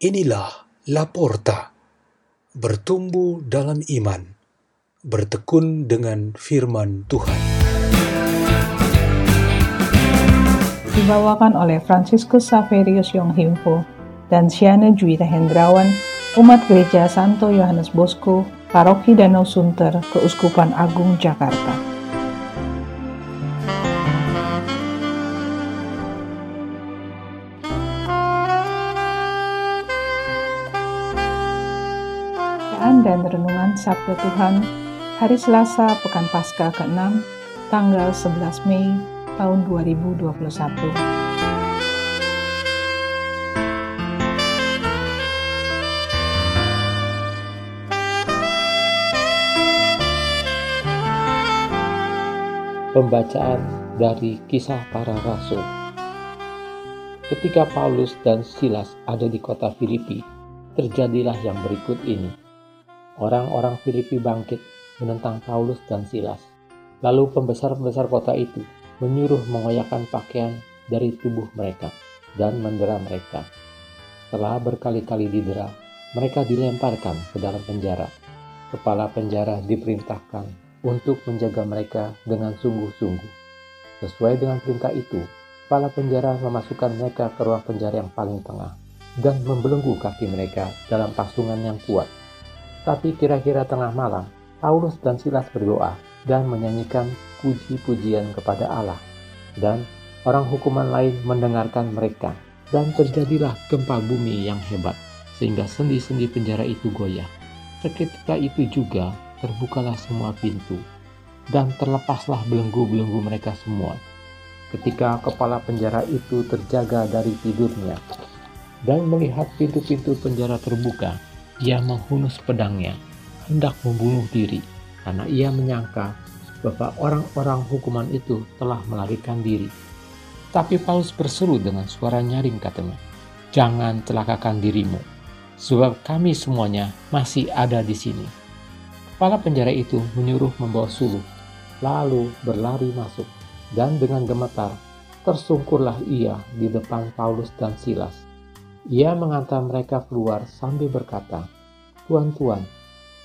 Inilah Laporta, bertumbuh dalam iman, bertekun dengan firman Tuhan. Dibawakan oleh Franciscus Saverius Yonghimpo dan Siana Juwita Hendrawan, umat gereja Santo Yohanes Bosco, Paroki Danau Sunter, Keuskupan Agung Jakarta. Bacaan dan Renungan Sabda Tuhan Hari Selasa Pekan Paskah ke-6 tanggal 11 Mei tahun 2021 Pembacaan dari Kisah Para Rasul. Ketika Paulus dan Silas ada di kota Filipi, terjadilah yang berikut ini orang-orang Filipi bangkit menentang Paulus dan Silas. Lalu pembesar-pembesar kota itu menyuruh mengoyakkan pakaian dari tubuh mereka dan mendera mereka. Setelah berkali-kali didera, mereka dilemparkan ke dalam penjara. Kepala penjara diperintahkan untuk menjaga mereka dengan sungguh-sungguh. Sesuai dengan perintah itu, kepala penjara memasukkan mereka ke ruang penjara yang paling tengah dan membelenggu kaki mereka dalam pasungan yang kuat tapi kira-kira tengah malam, Paulus dan Silas berdoa dan menyanyikan puji-pujian kepada Allah. Dan orang hukuman lain mendengarkan mereka. Dan terjadilah gempa bumi yang hebat, sehingga sendi-sendi penjara itu goyah. Seketika itu juga terbukalah semua pintu, dan terlepaslah belenggu-belenggu mereka semua. Ketika kepala penjara itu terjaga dari tidurnya, dan melihat pintu-pintu penjara terbuka, ia menghunus pedangnya, hendak membunuh diri, karena ia menyangka bahwa orang-orang hukuman itu telah melarikan diri. Tapi Paulus berseru dengan suara nyaring katanya, Jangan celakakan dirimu, sebab kami semuanya masih ada di sini. Kepala penjara itu menyuruh membawa suluh, lalu berlari masuk, dan dengan gemetar tersungkurlah ia di depan Paulus dan Silas ia mengantar mereka keluar sambil berkata, Tuan-tuan,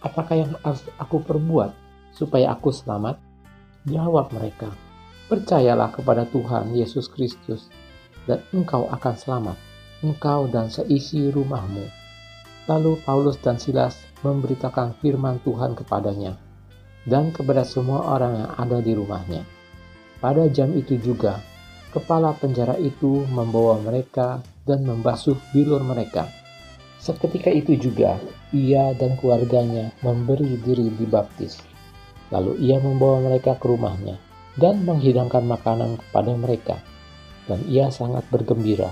apakah yang harus aku perbuat supaya aku selamat? Jawab mereka, percayalah kepada Tuhan Yesus Kristus dan engkau akan selamat, engkau dan seisi rumahmu. Lalu Paulus dan Silas memberitakan firman Tuhan kepadanya dan kepada semua orang yang ada di rumahnya. Pada jam itu juga, kepala penjara itu membawa mereka dan membasuh bilur mereka. Seketika itu juga ia dan keluarganya memberi diri dibaptis. Lalu ia membawa mereka ke rumahnya dan menghidangkan makanan kepada mereka. Dan ia sangat bergembira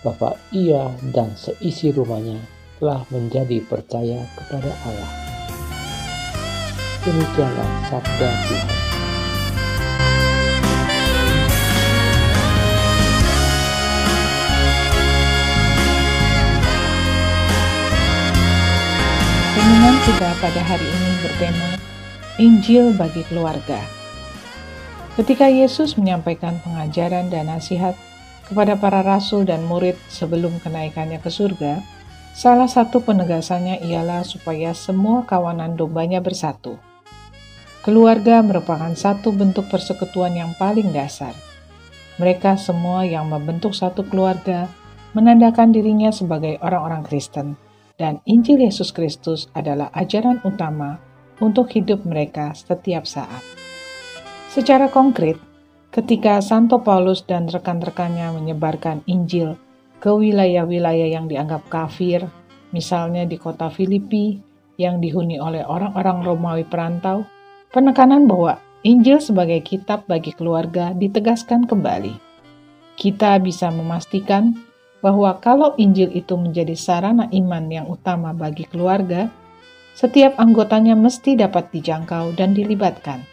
bahwa ia dan seisi rumahnya telah menjadi percaya kepada Allah. Demikianlah sabda Tuhan. Renungan kita pada hari ini bertema Injil bagi keluarga. Ketika Yesus menyampaikan pengajaran dan nasihat kepada para rasul dan murid sebelum kenaikannya ke surga, salah satu penegasannya ialah supaya semua kawanan dombanya bersatu. Keluarga merupakan satu bentuk persekutuan yang paling dasar. Mereka semua yang membentuk satu keluarga menandakan dirinya sebagai orang-orang Kristen dan Injil Yesus Kristus adalah ajaran utama untuk hidup mereka setiap saat. Secara konkret, ketika Santo Paulus dan rekan-rekannya menyebarkan Injil ke wilayah-wilayah yang dianggap kafir, misalnya di kota Filipi yang dihuni oleh orang-orang Romawi perantau, penekanan bahwa Injil sebagai kitab bagi keluarga ditegaskan kembali. Kita bisa memastikan bahwa kalau Injil itu menjadi sarana iman yang utama bagi keluarga, setiap anggotanya mesti dapat dijangkau dan dilibatkan.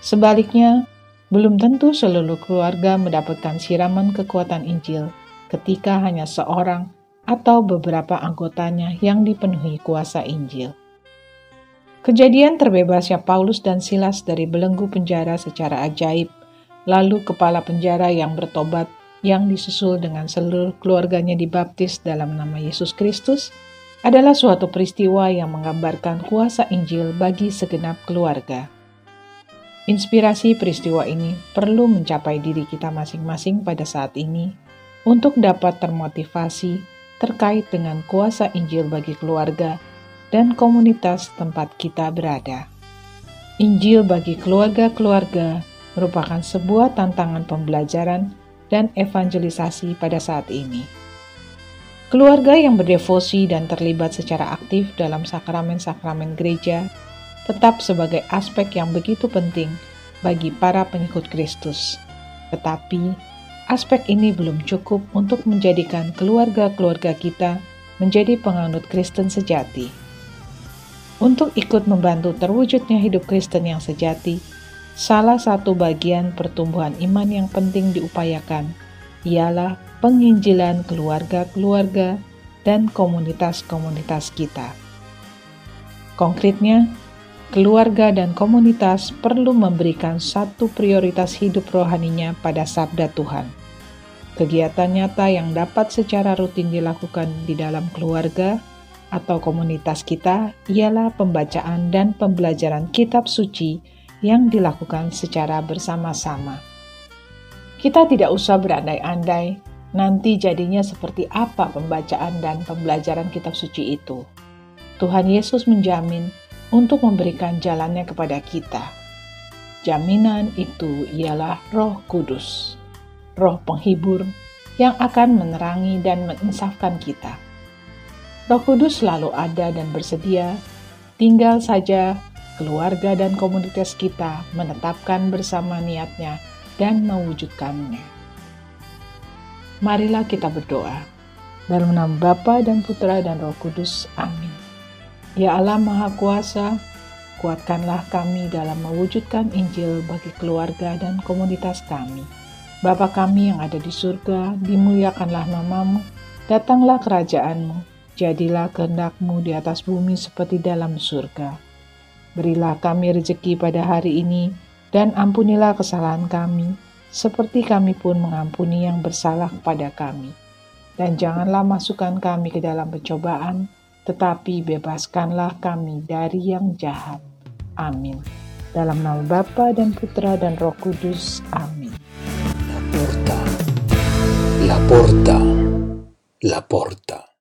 Sebaliknya, belum tentu seluruh keluarga mendapatkan siraman kekuatan Injil ketika hanya seorang atau beberapa anggotanya yang dipenuhi kuasa Injil. Kejadian terbebasnya Paulus dan Silas dari belenggu penjara secara ajaib, lalu kepala penjara yang bertobat yang disusul dengan seluruh keluarganya dibaptis dalam nama Yesus Kristus adalah suatu peristiwa yang menggambarkan kuasa Injil bagi segenap keluarga. Inspirasi peristiwa ini perlu mencapai diri kita masing-masing pada saat ini untuk dapat termotivasi terkait dengan kuasa Injil bagi keluarga dan komunitas tempat kita berada. Injil bagi keluarga-keluarga merupakan sebuah tantangan pembelajaran dan evangelisasi pada saat ini. Keluarga yang berdevosi dan terlibat secara aktif dalam sakramen-sakramen gereja tetap sebagai aspek yang begitu penting bagi para pengikut Kristus. Tetapi, aspek ini belum cukup untuk menjadikan keluarga-keluarga kita menjadi penganut Kristen sejati. Untuk ikut membantu terwujudnya hidup Kristen yang sejati, salah satu bagian pertumbuhan iman yang penting diupayakan ialah penginjilan keluarga-keluarga dan komunitas-komunitas kita. Konkretnya, keluarga dan komunitas perlu memberikan satu prioritas hidup rohaninya pada sabda Tuhan. Kegiatan nyata yang dapat secara rutin dilakukan di dalam keluarga atau komunitas kita ialah pembacaan dan pembelajaran kitab suci yang dilakukan secara bersama-sama. Kita tidak usah berandai-andai nanti jadinya seperti apa pembacaan dan pembelajaran kitab suci itu. Tuhan Yesus menjamin untuk memberikan jalannya kepada kita. Jaminan itu ialah Roh Kudus, Roh Penghibur yang akan menerangi dan menginsafkan kita Roh Kudus selalu ada dan bersedia, tinggal saja keluarga dan komunitas kita menetapkan bersama niatnya dan mewujudkannya. Marilah kita berdoa. Dalam nama Bapa dan Putra dan Roh Kudus. Amin. Ya Allah Maha Kuasa, kuatkanlah kami dalam mewujudkan Injil bagi keluarga dan komunitas kami. Bapa kami yang ada di surga, dimuliakanlah namamu, datanglah kerajaanmu, Jadilah kehendakmu di atas bumi seperti dalam surga. Berilah kami rezeki pada hari ini, dan ampunilah kesalahan kami, seperti kami pun mengampuni yang bersalah kepada kami. Dan janganlah masukkan kami ke dalam pencobaan, tetapi bebaskanlah kami dari yang jahat. Amin. Dalam nama Bapa dan Putra dan Roh Kudus. Amin. La porta, la porta, la porta.